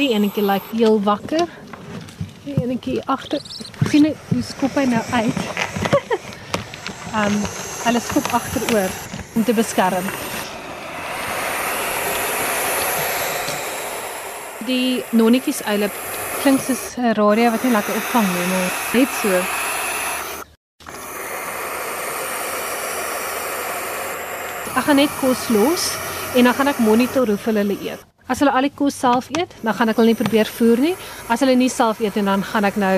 Hierdie enetjie lyk like heel wakker. Die enetjie agter sien jy hoe skop hy nou uit. Ehm um, hulle skop agteroor om te beskerm. Die nonnetjies eile klink soos 'n radio wat nie lekker opvang nie, maar net so. Ek gaan net kos los en dan gaan ek monitor hoeveel hulle eet. As hulle al die kos self eet, dan gaan ek hulle nie probeer voer nie. As hulle nie self eet en dan gaan ek nou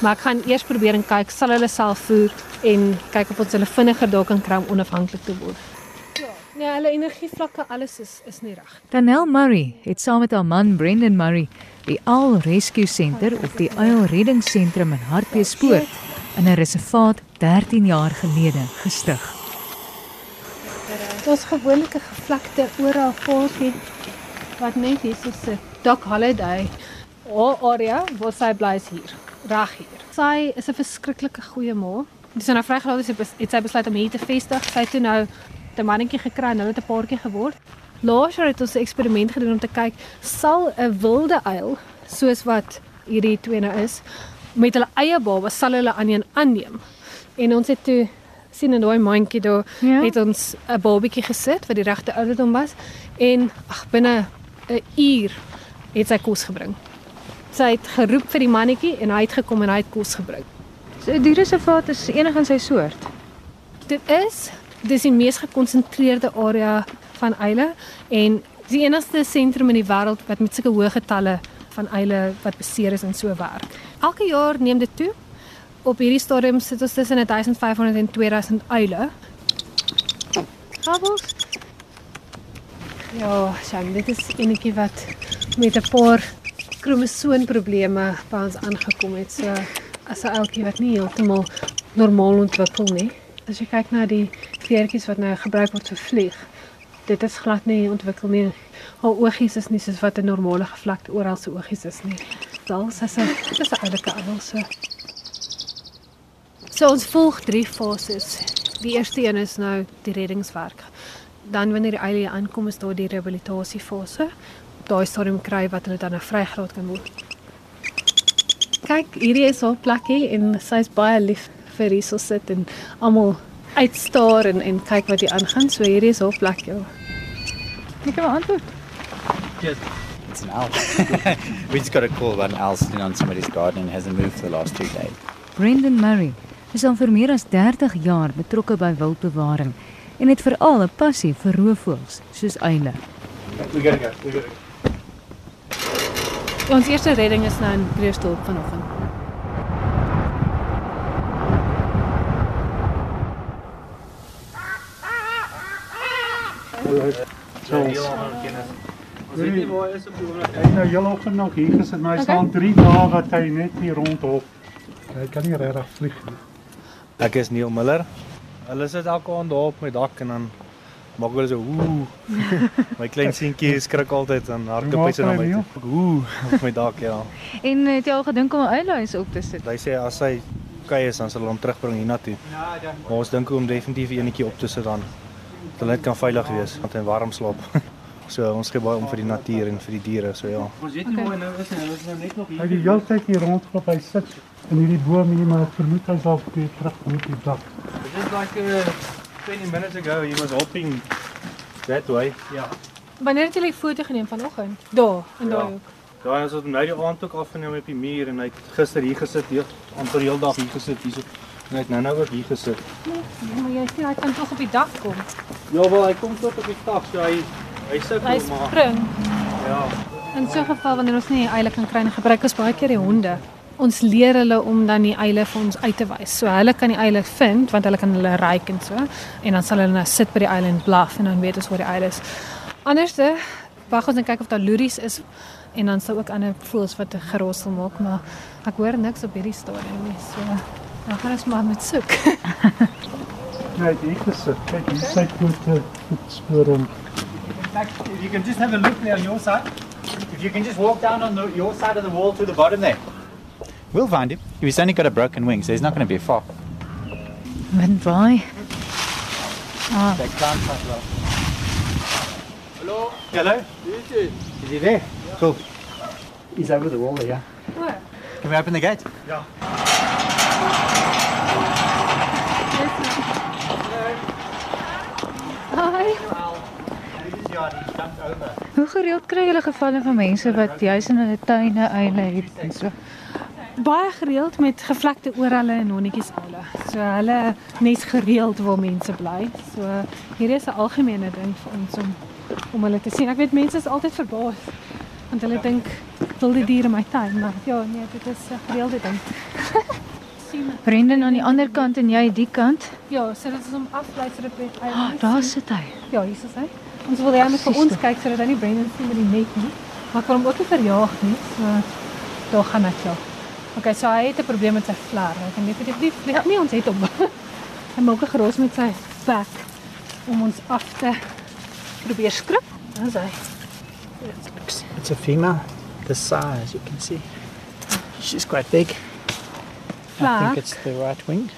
maar ek gaan eers probeer en kyk sal hulle self voer en kyk of ons hulle vinniger daar kan kry om onafhanklik te word. Ja, nee, hulle energievlakke alles is is nie reg. Danel Murray het saam met haar man Brendan Murray die Owl Rescue Center of die Uil Reddingsentrum in Hartbeespoort in 'n reservaat 13 jaar gelede gestig. Daar's gewoonlik 'n gevlekte oral paadjie wat net hier so sit. Doc Holiday. O, area, waar sy bly is hier reg hier. Sy is 'n verskriklike goeie ma. Dis nou vrygelaat is het sy besluit om hier te vestig. Sy het toe nou 'n mannetjie gekry en hulle het 'n paartjie geword. Laas jaar het ons 'n eksperiment gedoen om te kyk sal 'n wilde uil soos wat hierdie twee nou is met hulle eie baba sal hulle aan een aanneem. En ons het toe sien in daai mandjie daar ja? het ons 'n babatjie gesit wat die regte ouderdom was en ag binne 'n uur het sy kos gebring sy het geroep vir die mannetjie en hy het gekom en hy het kos gebring. So die reservaat is enig in sy soort. Dit is dis die mees gekonsentreerde area van eile en die enigste sentrum in die wêreld wat met sulke hoë getalle van eile wat beseer is en so werk. Elke jaar neem dit toe. Op hierdie stadium sit ons tussen 1500 en 2000 eile. Kabels. Ja, sien, dit is enetjie wat met 'n paar kromosoomprobleme by ons aangekom het. So as 'n ouetjie wat nie heeltemal normaal ontwikkel nie. As jy kyk na die veertjies wat nou gebruik word vir vlieg, dit is glad nie ontwikkel nie. Haar oogies is nie soos wat 'n normale gevlekte oral se oogies is nie. Daal sy sê dis 'n ouelike ouel so. So ons volg drie fases. Die eerste een is nou die reddingswerk. Dan wanneer die eilie aankom is daar die rehabilitasiefase daai stadium kry wat hulle dan nou vrygelaat kan word. Kyk, hierdie is haar plekkie en sy's baie lief vir hierso sit en almal uitstaar en en kyk wat hier aangaan. So hierdie is haar plek, ja. Ek kan antwoord. Yes. It's an owl. we just got a call about an owl sitting on somebody's garden and hasn't moved for the last two days. Brendan Murray is al vir meer as 30 jaar betrokke by wildbewaring en het veral 'n passie vir roofvoëls soos uile. We got to go. We got to go. Ons eerste redding is nou in Breersdorp vanoggend. Hy nou heel oggend nog hier gesit, maar hy okay. staan 3 dae wat hy net hier rondhop. Hy kan nie regtig vlieg nie. Ek is Neil Miller. Hulle sit elke aand daar op my dak en dan maak hulle so ooh. my klein seentjie skrik altyd en hardloop hy so na my. Ooh, op my dak ja. En het jy al gedink om 'n eiluis op te sit? Hy sê as hy kry is dan sal hulle hom terugbring hiernatoe. Maar ons dink om definitief eenetjie op te sit dan. Dat hulle net kan veilig wees, want hy warm slaap. So ons gee baie om vir die natuur en vir die diere, so ja. Ons weet nie okay. hoe nou is nie, hulle is nou net nog hier. Hy die hele tyd hier rondloop, hy sit in hierdie boom hier, maar ek vermoed hy sal weer terug moet die dak. Dit is like uh, 20 minutes ago he was hopping that way. Ja. Wanneer het jy 'n foto geneem vanoggend? Daar, in daai ja. hoek. Daai is wat nou die aand ook afgeneem op die muur en hy het gister hier gesit, hier amper die hele dag hier gesit. En hy het nou nou ook hier gesit. Nee, maar jy sien hy kan tog op die dak kom. Ja, wel hy kom tot op die dak, so hy hy sukkel maar. Hy spring. Ja. In so 'n geval wanneer ons nie eilik kan kry nie, gebruik ons baie keer die honde ons leer hulle om dan die eile vir ons uit te wys. So hulle kan die eile vind want hulle kan hulle ryk en so en dan sal hulle nou sit by die eile en blaf en dan weet ons waar die eile is. Anderste wag ons en kyk of daar loeries is en dan sou ook ander voels wat 'n gerossel maak, maar ek hoor niks op hierdie stadium nie. So dan gaan ons maar met soek. nee, ek is dit. Kyk, hier sy groot voetspore. If you can just have a look there on your side. If you can just walk down on the, your side of the wall to the bottom there. We'll find him. If he's only got a broken wing, so he's not going to be far. Wind by. Ah. They can't quite well. Hello? Hello? Is he there? Yeah. Cool. He's over the wall there. O, Can we open the gate? Hi. Hoe gereeld kry julle gevalle van mense wat juis in hulle tuine eile het en so? Baie gereeld met gevlekte orale en honnetjies hulle. So hulle nes gereeld waar mense bly. So hier is 'n algemene ding vir ons om om hulle te sien. Ek weet mense is altyd verbaas want hulle dink wilde diere my tuin, maar ja, nee, dit is 'n gereelde ding. Brendan aan die ander kant en jy die kant. Ja, so dit is om aflei sodat jy Ah, daar sit hy. Ja, hier is hy. Ons wil met vir ons kyk sodat hy nie Brendan sien met die net nie. Maar ek wil hom ook nie verjaag nie. So daar gaan ek ja. Okay, so hy het 'n probleem met sy flaar. Hy kan definitief nie vlieg nie. Ons het hom. hy maak 'n met sy bek om ons af te probeer skrik. Dan sê hy. It's, a female. The size, you can see. She's quite big. I think it's the right wing.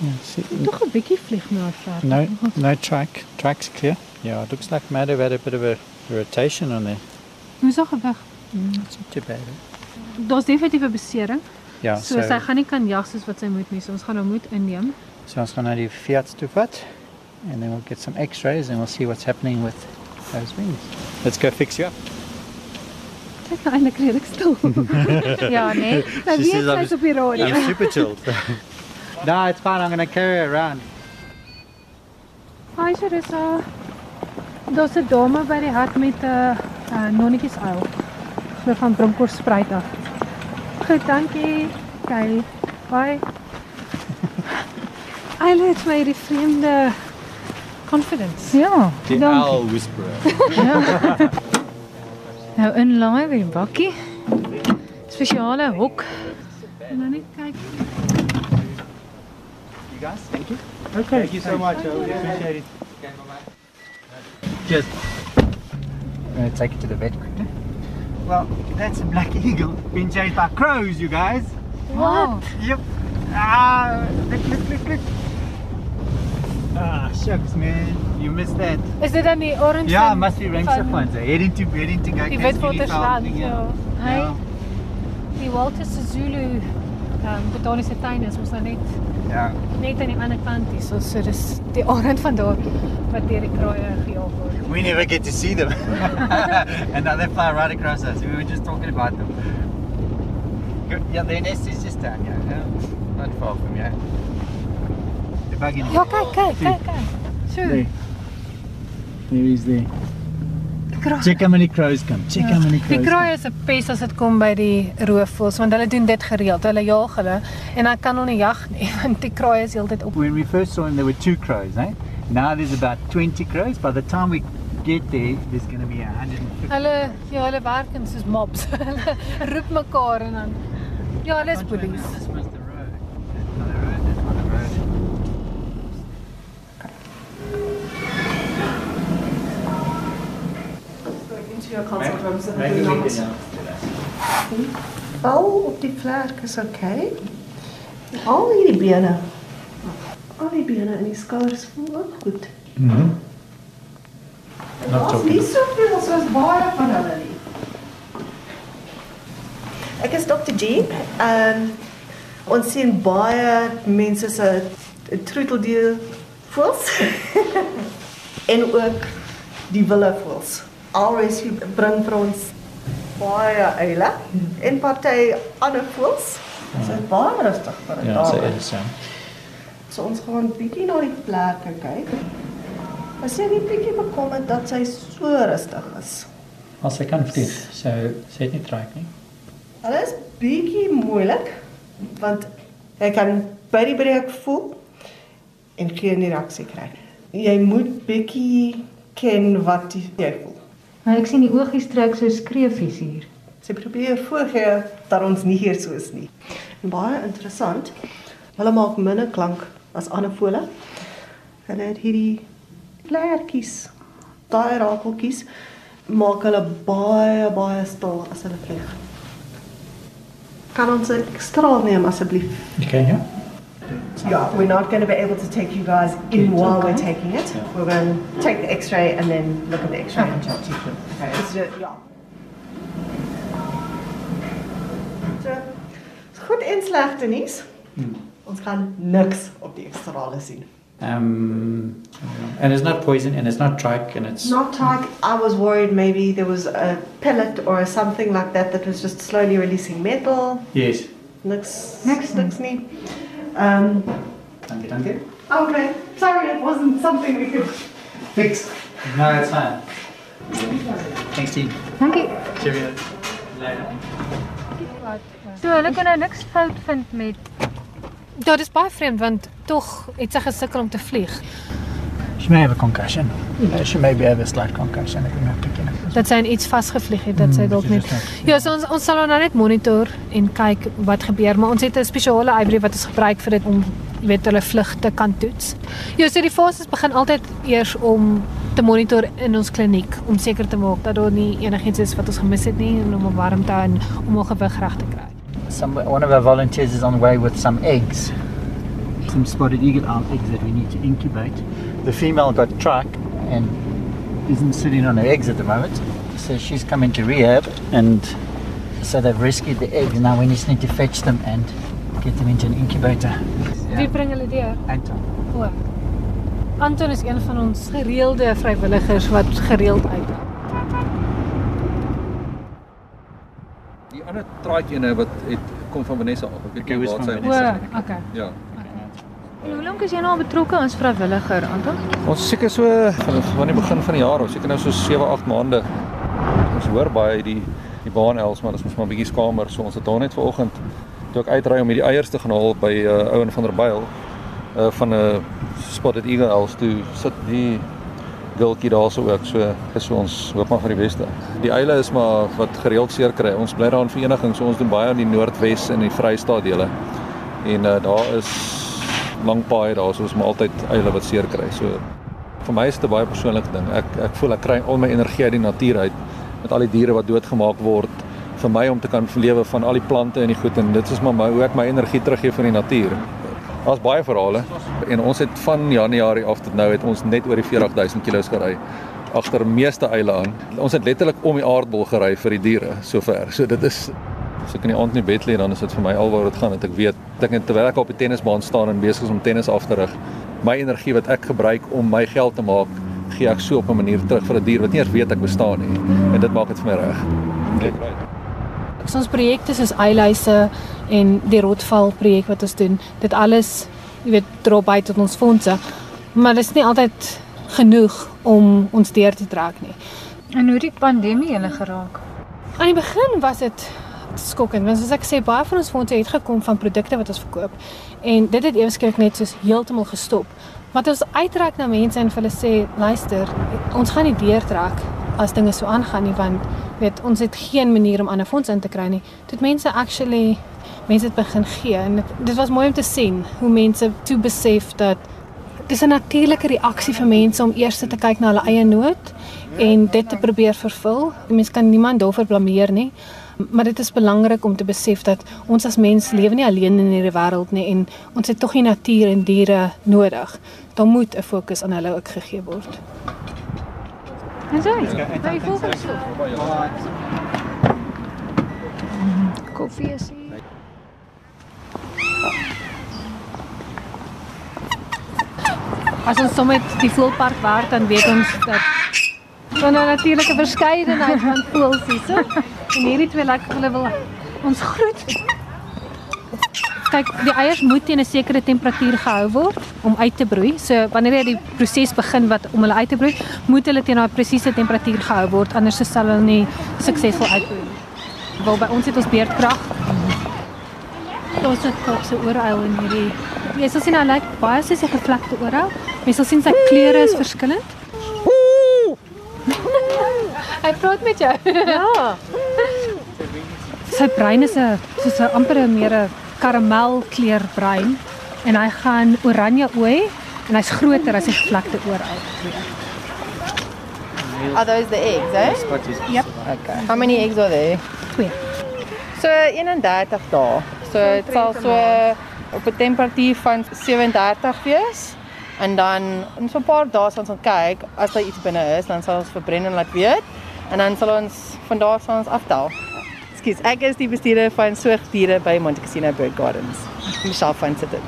Yeah, see, Tog 'n bietjie vlieg haar flaar. no, no track. Track's clear. Yeah, it looks like Maddo had a bit of a rotation on there. Hoe is haar gewig? It's not too bad. eh? Daar's definitief 'n besering. Yeah, So, sy gaan nie kan jag soos wat sy moet nie. So ons gaan hom moet inneem. So ons gaan na die Fiat toe vat and then we'll get some x-rays and we'll see what's happening with those wings. Let's go fix you up. Sy's nou eintlik redelik stil. Ja, nee. Sy She weet says I'm- sy's op die radio. I'm super chilled. no, it's fine. I'm going to carry her around. Hi Charissa. Daar's 'n dame by die hart met 'n uh, uh, nonnetjies uil. Glo van Bronkhorstspruit af. Goed, dankie. Okay. Bye. Hy het my die vreemde confidence. Ja, The dankie. owl whisperer. Nou inlaai by die bakkie. Spesiale hok. En nou net kyk. You guys, thank you. Okay. Thank you so much. I really appreciate it. Cheers. I'm going to take it to the vet quickly. Well, that's a black eagle being chased by crows, you guys. What? Yep. Ah, look, look, look, look. Ah, shucks, man. You missed that. Is dit dan die orange Yeah, van- must be ranks van of ones. Heading to heading to go Die catch Witwatersrand. guinea fowl. Ja. Hy Ja. Die Walter Sisulu um, botaniese tuin is ons nou net Ja. net aan die ander kant hier. So, so dis die arend van daar wat deur die kraaie gejaag word. We never get to see them. and now they fly right across us. We were just talking about them. Go- Yeah, their nest is just down here. Yeah. Not far from here. The buggy. Ja, kyk, kyk, kyk, kyk. So, There. There he's there. kraai. Check how many crows come. Check how many crows Die kraai is 'n pes as dit kom by die roofvoëls want hulle doen dit gereeld. Hulle jaag hulle en hy kan hulle nie jag nie want die kraai is heeltyd op. When we first saw him, there were two crows, eh? Now there's about 20 crows. By the time we get there, there's going to be 150. Hulle ja, hulle werk in soos mobs. hulle roep mekaar en dan ja, hulle is boelies. This was the road. That's not a road. That's not a road. into your consult rooms and Maybe the we numbers. can uh, do that. Al op die vlerk is oké. Al hierdie bene. Bene en die skouers voel ook goed. Mhm. Not Daar's talking. nie soveel soos baie van hulle nie. Ek is Dr. Jean. Ehm ons sien baie mense se troeteldier voels en ook die wille voels. Alrescue bring vir ons baie eile en party ander voels. Dit is baie rustig vir 'n Yeah, so dame. it is. Um, So ons gaan bietjie na die plekke kyk. As sy nie bietjie bekom het dat sy so rustig is. als hij kan vliegen, zo zit het niet raak, niet? Hulle is bietjie moeilik want jy kan by die breek voel en geen reaksie kry. Jy moet bietjie ken wat jy voel. Maar ek sien die oogies trek so skreefies hier. Sy probeer voorgee dat ons nie hier so is nie. En baie interessant. Hulle maak minder klank as ander vole. Hulle het hierdie vlekkies, daai rakeltjies maak hulle baie baie stil as hulle vlieg. Kan ons 'n straal neem asseblief? Okay, ja. Yeah, we're not going to be able to take you guys in while we're taking it. We're going to take the x-ray and then look at the x-ray and chat to you. Okay, just, yeah. So, goed en slegte nuus. Ons gaan niks op die ekstrale sien. Um, and it's not poison and it's not trike and it's Not like I was worried maybe there was a pellet or something like that that was just slowly releasing metal. yes. Niks, Niks nie. niks nie. Um, Danke, danke. okay, sorry, it wasn't something we could Fix. No, it's fine. Thanks, team. Dankie. Cheerio. Later. So hulle kan nou niks fout vind met Ja, dis baie vreemd want tog het sy gesukkel om te vlieg. She may have a concussion. Uh, she may have a slight concussion. Ek ken ek. Dat sy in iets vasgevlieg het, dat sy Hmm, dalk net Ja, so ons ons sal nou net monitor en kyk wat gebeur, maar ons het 'n spesiale ivory wat ons gebruik vir dit om jy weet hulle vlugte kan toets. Ja, so die fases begin altyd eers om te monitor in ons kliniek om seker te maak dat daar nie enigiets is wat ons gemis het nie en om hom warm te hou en om hom gewig reg te kry. Some one of our volunteers is on the way with some eggs. Some spotted eagle owl eggs that we need to incubate. The female got trach and isn't sitting on her eggs at the moment. So she's come into rehab and so they've rescued the eggs. Now we just need to fetch them and get them into an incubator. Wie bring hulle deur? Anton. O. Anton is een van ons gereelde vrywilligers wat gereeld uithelp. Ander traaitjene wat het kom van Vanessa af. Ek weet Okay, nie is waar van sy O, okay. Ja. En hoe lank is jy nou al betrokke as vrywilliger, Anton? Ons is seker so van die begin van die jaar, ons seker nou so 7, 8 maande. Ons hoor baie die die baanels, maar dit is mos maar 'n bietjie skamer. So ons het daar net vanoggend toe ek uitry om hierdie eiers te gaan haal by uh, Ouen van der Byl uh van 'n spotted eagle els toe sit die gultjie daarso ook. So is ons hoop maar vir die beste. Die eile is maar wat gereeld seer kry. Ons bly daar in vereniging, so ons doen baie in die Noordwes en die Vrystaat dele. En uh, daar is lang paai daar, so ons maar altyd eile wat seer kry. So vir my is dit 'n baie persoonlike ding. Ek ek voel ek kry al my energie uit die natuur uit met al die diere wat doodgemaak word vir my om te kan lewe van al die plante en die goed en dit is maar my, hoe ek my energie teruggee van die natuur. Daar's baie verhale en ons het van Januarie af tot nou het ons net oor die 40000 km gery agter meeste eile aan. Ons het letterlik om die aardbol gery vir die diere sover. So dit is as ek in die aand in die bed lê dan is dit vir my alwaar dit gaan dat ek weet ek terwyl ek op die tennisbaan staan en besig is om tennis af te rig, my energie wat ek gebruik om my geld te maak, gee ek so op 'n manier terug vir 'n dier wat nie eers weet ek bestaan nie. En dit maak dit vir my reg. Right. So ons projekte soos eiluise en die rotval projek wat ons doen, dit alles, jy weet, dra by tot ons fondse. Maar dit is nie altyd genoeg om ons deur te trek nie. En hoe die pandemie julle geraak? Aan die begin was dit skokkend want soos ek sê baie van ons fondse het gekom van produkte wat ons verkoop en dit het ewesklik net soos heeltemal gestop. Wat ons uitreik na mense en vir hulle sê luister, ons gaan nie deurtrek as dinge so aangaan nie want weet ons het geen manier om ander fondse in te kry nie. Dit mense actually mense het begin gee en dit, dit was mooi om te sien hoe mense toe besef dat dis 'n natuurlike reaksie vir mense om eers te kyk na hulle eie nood en dit te probeer vervul. Mense kan niemand daarvoor blameer nie. Maar dit is belangrik om te besef dat ons as mens lewe nie alleen in hierdie wêreld nie en ons het tog die natuur en diere nodig. Daar moet 'n fokus aan hulle ook gegee word. En sy. Nou jy voel so. Koffie is As ons sommer die voelpark werk dan weet ons dat van 'n natuurlike verskeidenheid van voëls hierso. En hierdie twee lyk hulle wil ons groet. Kyk, die eiers moet teen 'n sekere temperatuur gehou word om uit te broei. So wanneer jy die proses begin wat om hulle uit te broei, moet hulle teen daai presiese temperatuur gehou word anders sal hulle nie suksesvol uitbroei nie. Wel by ons het ons beerdkrag. Daar's 'n Kaapse ooruil in hierdie. Jy sal sien hy lyk baie soos 'n gevlekte ooruil. Jy sal sien sy kleure is verskillend. Hy praat met jou. Ja. Sy brein is 'n soos 'n amper 'n meer 'n karamelkleur brein en hy gaan oranje ooi en hy's groter as die gevlekte ooruil. Are those the eggs, eh? Yep. Okay. How many eggs are there? Twee. So 31 dae. So dit sal so op 'n temperatuur van 37 wees. En dan in so 'n paar dae sal ons kyk as daar iets binne is, dan sal ons verbren en laat weet. En dan sal ons van daar sal ons aftel. Ekskuus, ek is die bestuurder van soogdiere by Monte Cassino Bird Gardens. Michelle van sit dit.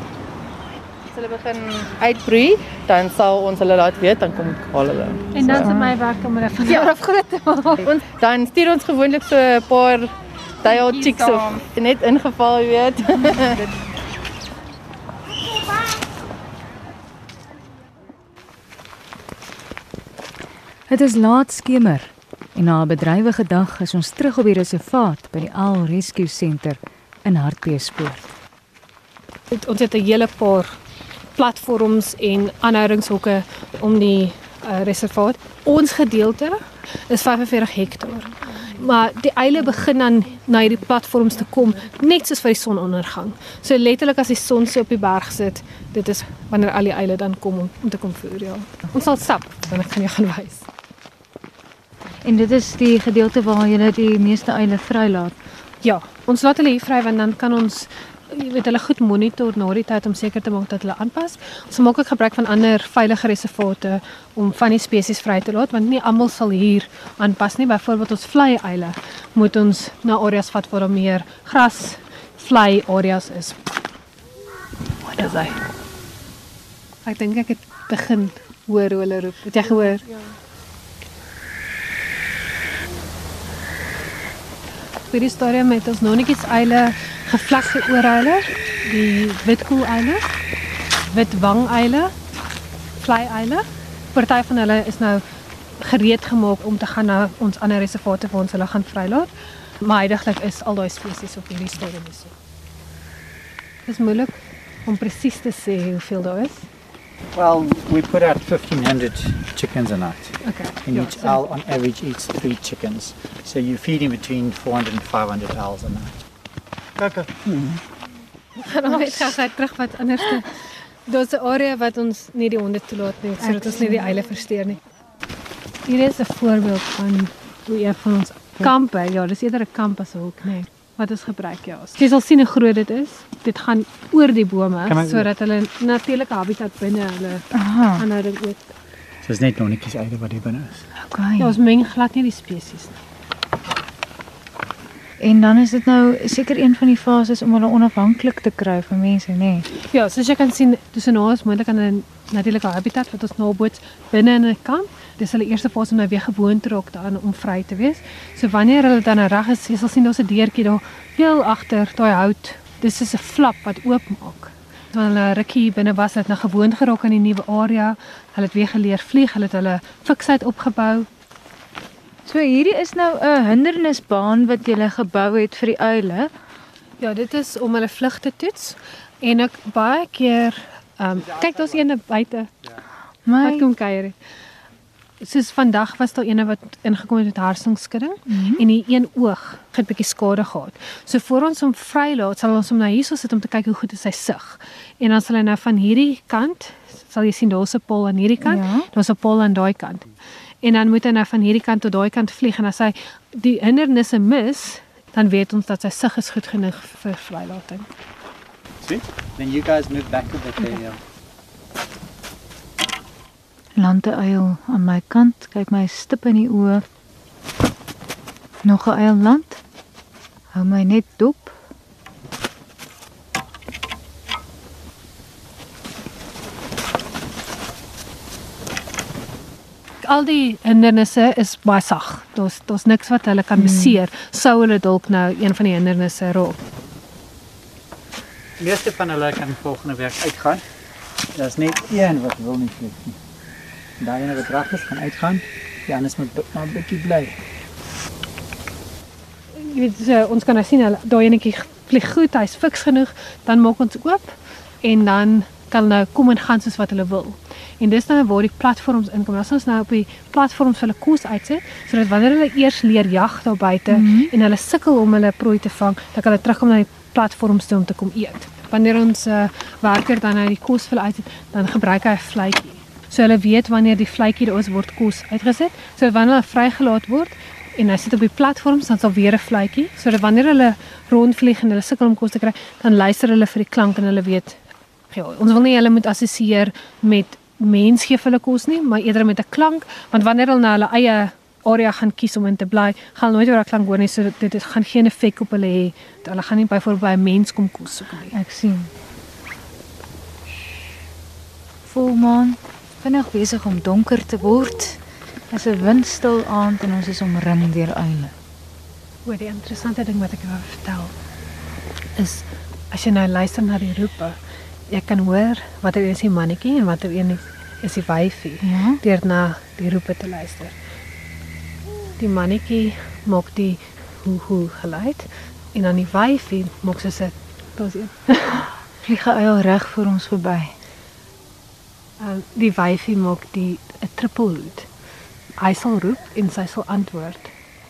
As hulle begin uitbroei, dan sal ons hulle laat weet, dan kom ek haal hulle. En dan is my werk om hulle van jaar af groot te maak. Ons dan stuur ons gewoonlik so 'n paar dial chicks of net ingeval, jy weet. Dit is laat skemer en na 'n bedrywige dag is ons terug op die reservaat by die Owl Rescue Center in Hartbeespoort. Ons het 'n hele paar platforms en aanhoudingshokke om die uh, reservaat. Ons gedeelte is 45 hektaar. Maar die eile begin dan na hierdie platforms te kom net soos vir die sonondergang. So letterlik as die son so op die berg sit, dit is wanneer al die eile dan kom om, om te kom voer ja. Ons sal stap, dan ek gaan jou gaan wys. En dit is die gedeelte waar jy die meeste eile vrylaat. Ja, ons laat hulle hier vry want dan kan ons jy weet hulle goed monitor na die tyd om seker te maak dat hulle aanpas. Ons maak ook gebruik van ander veilige reservate om van die spesies vry te laat want nie almal sal hier aanpas nie. Byvoorbeeld ons vlei eile moet ons na areas vat waar daar meer gras vlei areas is. Wat is hy? Ek dink ek het begin hoor hoe hulle roep. Het jy gehoor? Ja. Vir die storie met ons nonnetjies eile gevlekte ooreile, die witkoel eile, witwang eile, vlei eile. Party van hulle is nou gereed gemaak om te gaan na ons ander reservate waar ons hulle gaan vrylaat. Maar heidaglik is al daai spesies op hierdie stadium is. Dit is moeilik om presies te sê hoeveel daar is. Well, we put out 1500 chickens a night. Okay. And Ja, each so- owl on average eats three chickens. So you're feeding between 400 and 500 owls a night. Kaka. gaan nou net gou terug wat anderste. Daar's 'n area wat ons nie die honde toelaat nie, sodat ons nie die eile versteur nie. Hier is 'n voorbeeld van hoe een van ons kampe, ja, dis eerder 'n kamp as 'n hok, nee, wat ons gebruik ja. Jy sal sien hoe groot dit is. Dit gaan oor die bome sodat hulle natuurlike habitat binne hulle Aha. aanhouding ook. So it's net nonnetjies uit wat hier binne is. Okay. Ja, ons meng glad nie die spesies nie. En dan is dit nou seker een van die fases om hulle onafhanklik te kry van mense, nê? Nee. Ja, soos jy kan sien, tussen nou is moontlik aan 'n natuurlike habitat wat ons naboots binne in 'n kamp. Dis hulle eerste fase om nou weer gewoon te raak daaraan om vry te wees. So wanneer hulle dan nou reg is, jy sal sien daar's 'n deurtjie daar heel agter daai hout. Dis is 'n flap wat oopmaak. Wanneer hulle rukkie binne was, het nou gewoond geraak aan die nuwe area. Hulle het weer geleer vlieg, hulle het hulle fiksheid opgebou. So hierdie is nou 'n hindernisbaan wat jy gebou het vir die uile. Ja, dit is om hulle vlug te toets en ek baie keer ehm um, kyk daar's eene buite My wat kom kuier. Soos vandag was daar eene wat ingekom het met harsingskudding mm -hmm. en die een oog het bietjie skade gehad. So voor ons hom vrylaat, sal ons hom nou hierso sit om te kyk hoe goed is sy sig. En dan sal hy nou van hierdie kant, sal jy sien daar's 'n pol aan hierdie kant, Ja. daar's 'n pol aan daai kant. En dan moet hy nou van hierdie kant tot daai kant vlieg en as hy die hindernisse mis, dan weet ons dat sy sig is goed genoeg vir vrylating. Sweet. Then you guys move back a bit there. Yeah. Lande uil aan my kant, kyk my stip in die oë. Nog 'n uil land. Hou my net dop. al die hindernisse is baie sag. Daar's daar's niks wat hulle kan beseer sou hulle dalk nou een van die hindernisse raak. Die meeste van hulle kan volgende week uitgaan. Daar's net een wat wil nie vlieg nie. Daai ene wat reg is kan uitgaan. Die ander moet bi- maar 'n bietjie bly. Jy weet so, ons kan nou sien hulle daai enetjie vlieg goed, hy's fiks genoeg, dan maak ons oop en dan kan hulle nou kom en gaan soos wat hulle wil. En dis nou waar die platforms inkom. As ons nou op die platforms hulle kos uitsit, sodat wanneer hulle eers leer jag daar buite mm -hmm. en hulle sukkel om hulle prooi te vang, dan kan hulle terugkom na die platforms toe om te kom eet. Wanneer ons uh, werker dan nou die kos wil uitsit, dan gebruik hy 'n vletjie. So hulle weet wanneer die vletjie daar is word kos uitgesit, sodat wanneer hulle vrygelaat word en hy sit op die platforms dan sal weer 'n vletjie, sodat wanneer hulle rondvlieg en hulle sukkel om kos te kry, dan luister hulle vir die klank en hulle weet ja, ons wil nie hulle moet assosieer met mens gee vir hulle kos nie, maar eerder met 'n klank, want wanneer hulle na hulle eie area gaan kies om in te bly, gaan nooit oor daai klank hoor nie. So dit is, gaan geen effek op hulle hê. Hulle gaan nie byvoorbeeld by 'n mens kom kos soek nie. Ek sien. Volmaan, vinnig besig om donker te word. Dit is 'n windstil aand en ons is omring deur uile. Oor die interessante ding wat ek wou vertel is as jy nou luister na die roepe, jy kan hoor watter een is die mannetjie en watter een is, die wyfie Ja. deur na die roepe te luister. Die mannetjie maak die hoe hoe geluid en dan die wyfie maak so 'n daar's een. Vlieg 'n uil reg voor ons verby. Um, die wyfie maak die 'n trippelhoed. Hy sal roep en sy sal antwoord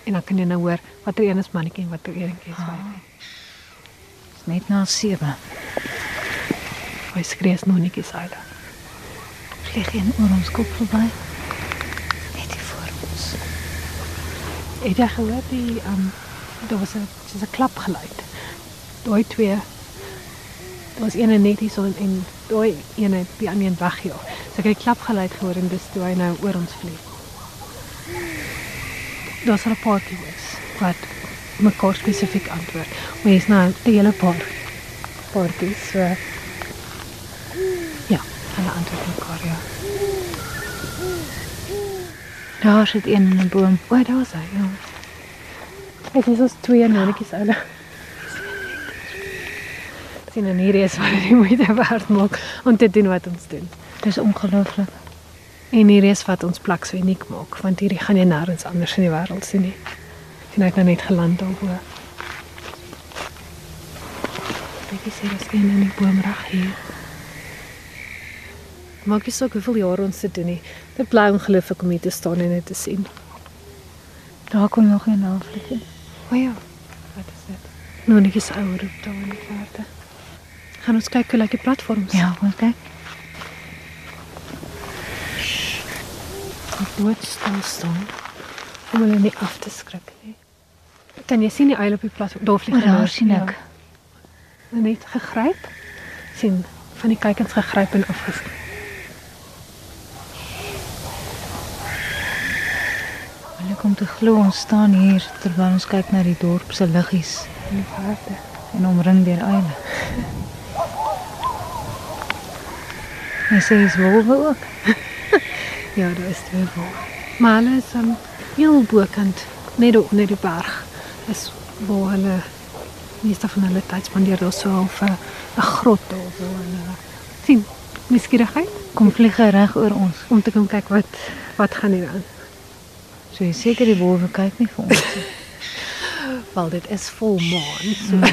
en dan kan jy nou hoor watter een is mannetjie en watter een is wyfie. Dis net na 7. Hy skree as nog netjies uit. Vlieg een oor ons kop verby. Net hier voor ons. Het jy gehoor die um daar was 'n soos 'n klap geluid. Daai twee Daar was een net hier so en, en daai een het die ander een weggejaag. So ek het die klap geluid gehoor en dis toe hy nou oor ons vlieg. Daar's 'n paartjie was wat mekaar spesifiek antwoord. Jy's nou 'n hele paar paartjies so Ja, hulle antwoord mekaar ja. Daar sit een in 'n boom. O, daar was hy. Ja. Ek is ons twee nonnetjies ouer. Sien en hier is wat die moeite werd maak om te doen wat ons doen. Dis ongelooflik. En hier is wat ons plek so uniek maak, want hierdie gaan jy nêrens anders in die wêreld sien nie. Sien ek nou net geland daarbo. Ek sien as een in die boom reg hier. Maak nie saak hoeveel jare ons dit doen nie. Dit bly ongelooflik om hier te staan en dit te sien. Daar kom nog een afvlieg. O ja, wat is dit? Nou net is ouer op daar in die verte. Gaan ons kyk hoe lyk die platforms? Ja, ons kyk. Nooit stil staan om hulle nie af te skrik nie. Kan jy sien die uil op die platform? Daar vlieg O, hy nou. daar sien ek. Ja. Net gegryp. sien van die kykens gegryp en afgeskrik. Kom te glo ons staan hier terwyl ons kyk na die dorp se liggies in die verte en omring deur uile. Jy sê dis wolwe ook. Ja, daar is twee vol. Maar hulle is um, heel bokant, net onder die berg. Is waar hulle meeste van hulle tyd spandeer daar so of 'n grot daar waar hulle sien nuuskierigheid Kom vlieg hy reg oor ons. om te kom kyk wat wat gaan hier aan. So jy seker die wolwe kyk nie vir ons nie. Wel dit is volmaan. So.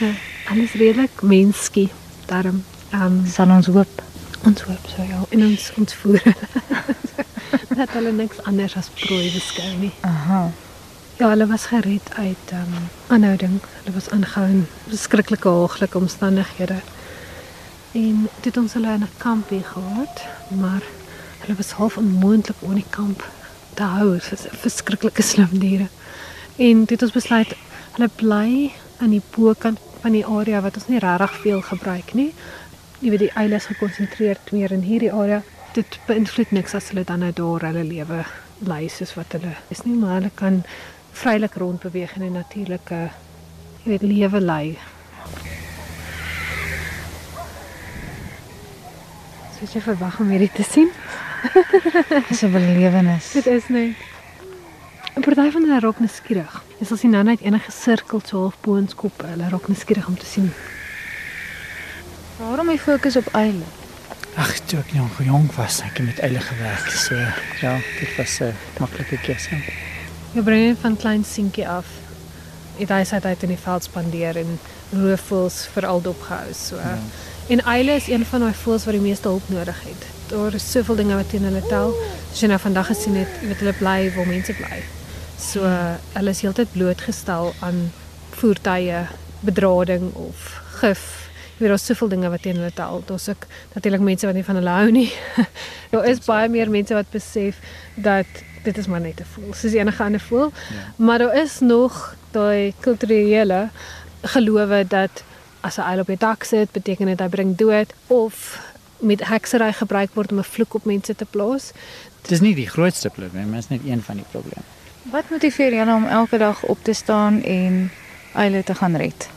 Ja, Alles redelik menskie. Daarom um, Sal ons hoop. ons hoop so ja en ons ons voer dat hulle niks anders as prooi beskou nie. Aha. Ja, hulle was gered uit ehm um, aanhouding. Hulle was aangehou in beskrikkelike haaglike omstandighede. En dit ons hulle in 'n kampie gehad, maar hulle was half onmoontlik om in die kamp te hou. Dit was verskriklike slim diere. En dit ons besluit hulle bly aan die bokant van die area wat ons nie regtig veel gebruik nie. Jy weet die eile is gekonsentreer meer in hierdie area. Dit beïnvloed niks as hulle dan nou daar hulle lewe lei soos wat hulle is nie, maar hulle kan vrylik rondbeweeg in 'n natuurlike jy weet lewe lei. Soos jy verwag om hierdie te sien. Dis 'n belewenis. Dit is net 'n party van hulle raak nuuskierig. Dis as jy nou net enige sirkel so half bo ons kop, hulle raak nuuskierig om te sien. Waarom hy fokus op uile? Ag, toe ek nog jong was, ek het met eile gewerk. So ja, dit was 'n maklike keuse. Jy bring hom van klein seentjie af. Het hy sy tyd in die veld spandeer en roofvoëls veral dopgehou. So ja. en eile is een van daai voëls wat die meeste hulp nodig het. Daar is soveel dinge wat teen hulle tel. Soos jy nou vandag gesien het, jy weet hulle bly waar mense bly. So hulle is heeltyd blootgestel aan voertuie, bedrading of gif. Weet daar's soveel dinge wat teen hulle tel. Daar's ook natuurlik mense wat nie van hulle hou nie. daar is baie meer mense wat besef dat dit is maar net 'n voël, soos enige ander voël. Ja. Maar daar is nog daai kulturele gelowe dat as 'n uil op die dak sit, beteken dit hy bring dood of met heksery gebruik word om 'n vloek op mense te plaas. Dis nie die grootste probleem, maar is net een van die probleme. Wat motiveer julle om elke dag op te staan en eile te gaan red?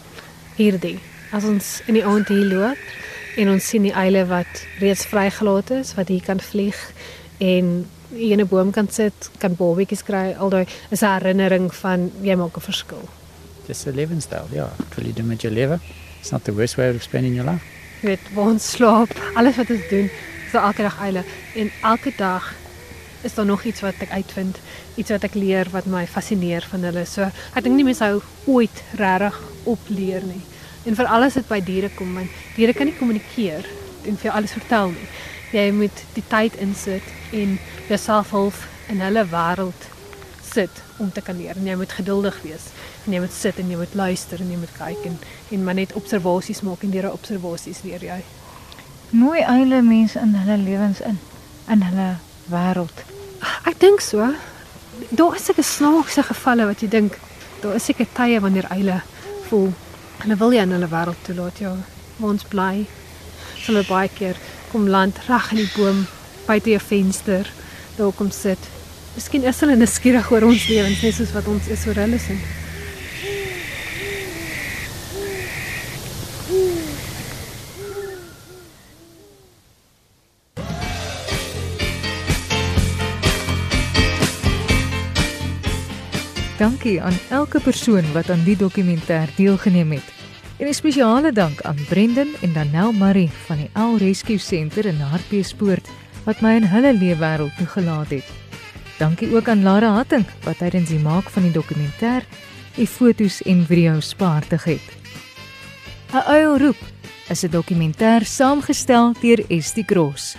Hierdie. As ons in die aand hier loop en ons sien die eile wat reeds vrygelaat is, wat hier kan vlieg en in 'n boom kan sit, kan bobbetjies kry, aldaai is 'n herinnering van jy maak 'n verskil. Dis 'n lewenstyl, ja. Wat wil doen met jou lewe? It's not the worst way of spending your life. Jy weet, waar ons slaap, alles wat ons doen, so elke dag eile en elke dag is daar nog iets wat ek uitvind, iets wat ek leer wat my fascineer van hulle. So ek dink nie mense sou ooit regtig opleer nie. En vir alles wat by diere kom, want diere kan nie kommunikeer en vir jou alles vertel nie. Jy moet die tyd insit en jouself half in hulle wêreld sit om te kan leer. En jy moet geduldig wees. En jy moet sit en jy moet luister en jy moet kyk en en maar net observasies maak en deur observasies leer jy. Nooi eile mense in hulle lewens in, in hulle wêreld. Ek dink so. Daar is seker snaakse gevalle wat jy dink daar is seker tye wanneer eile voel hulle wil jy in hulle wêreld toelaat. Ja, waar ons bly. Hulle baie keer kom land reg in die boom buite jou venster daar kom sit. Miskien is hulle nuuskierig oor ons lewens net soos wat ons is oor hulle se. Dankie aan elke persoon wat aan die dokumentêr deelgeneem het. En 'n spesiale dank aan Brendan en Danel Murray van die Al Rescue Center in Hartbeespoort wat my in hulle leefwêreld toegelaat het. Dankie ook aan Lara Hatting wat tydens die maak van die dokumentêr die fotos en video's behartig het. 'n Uil roep is 'n dokumentêr saamgestel deur Estie Cross.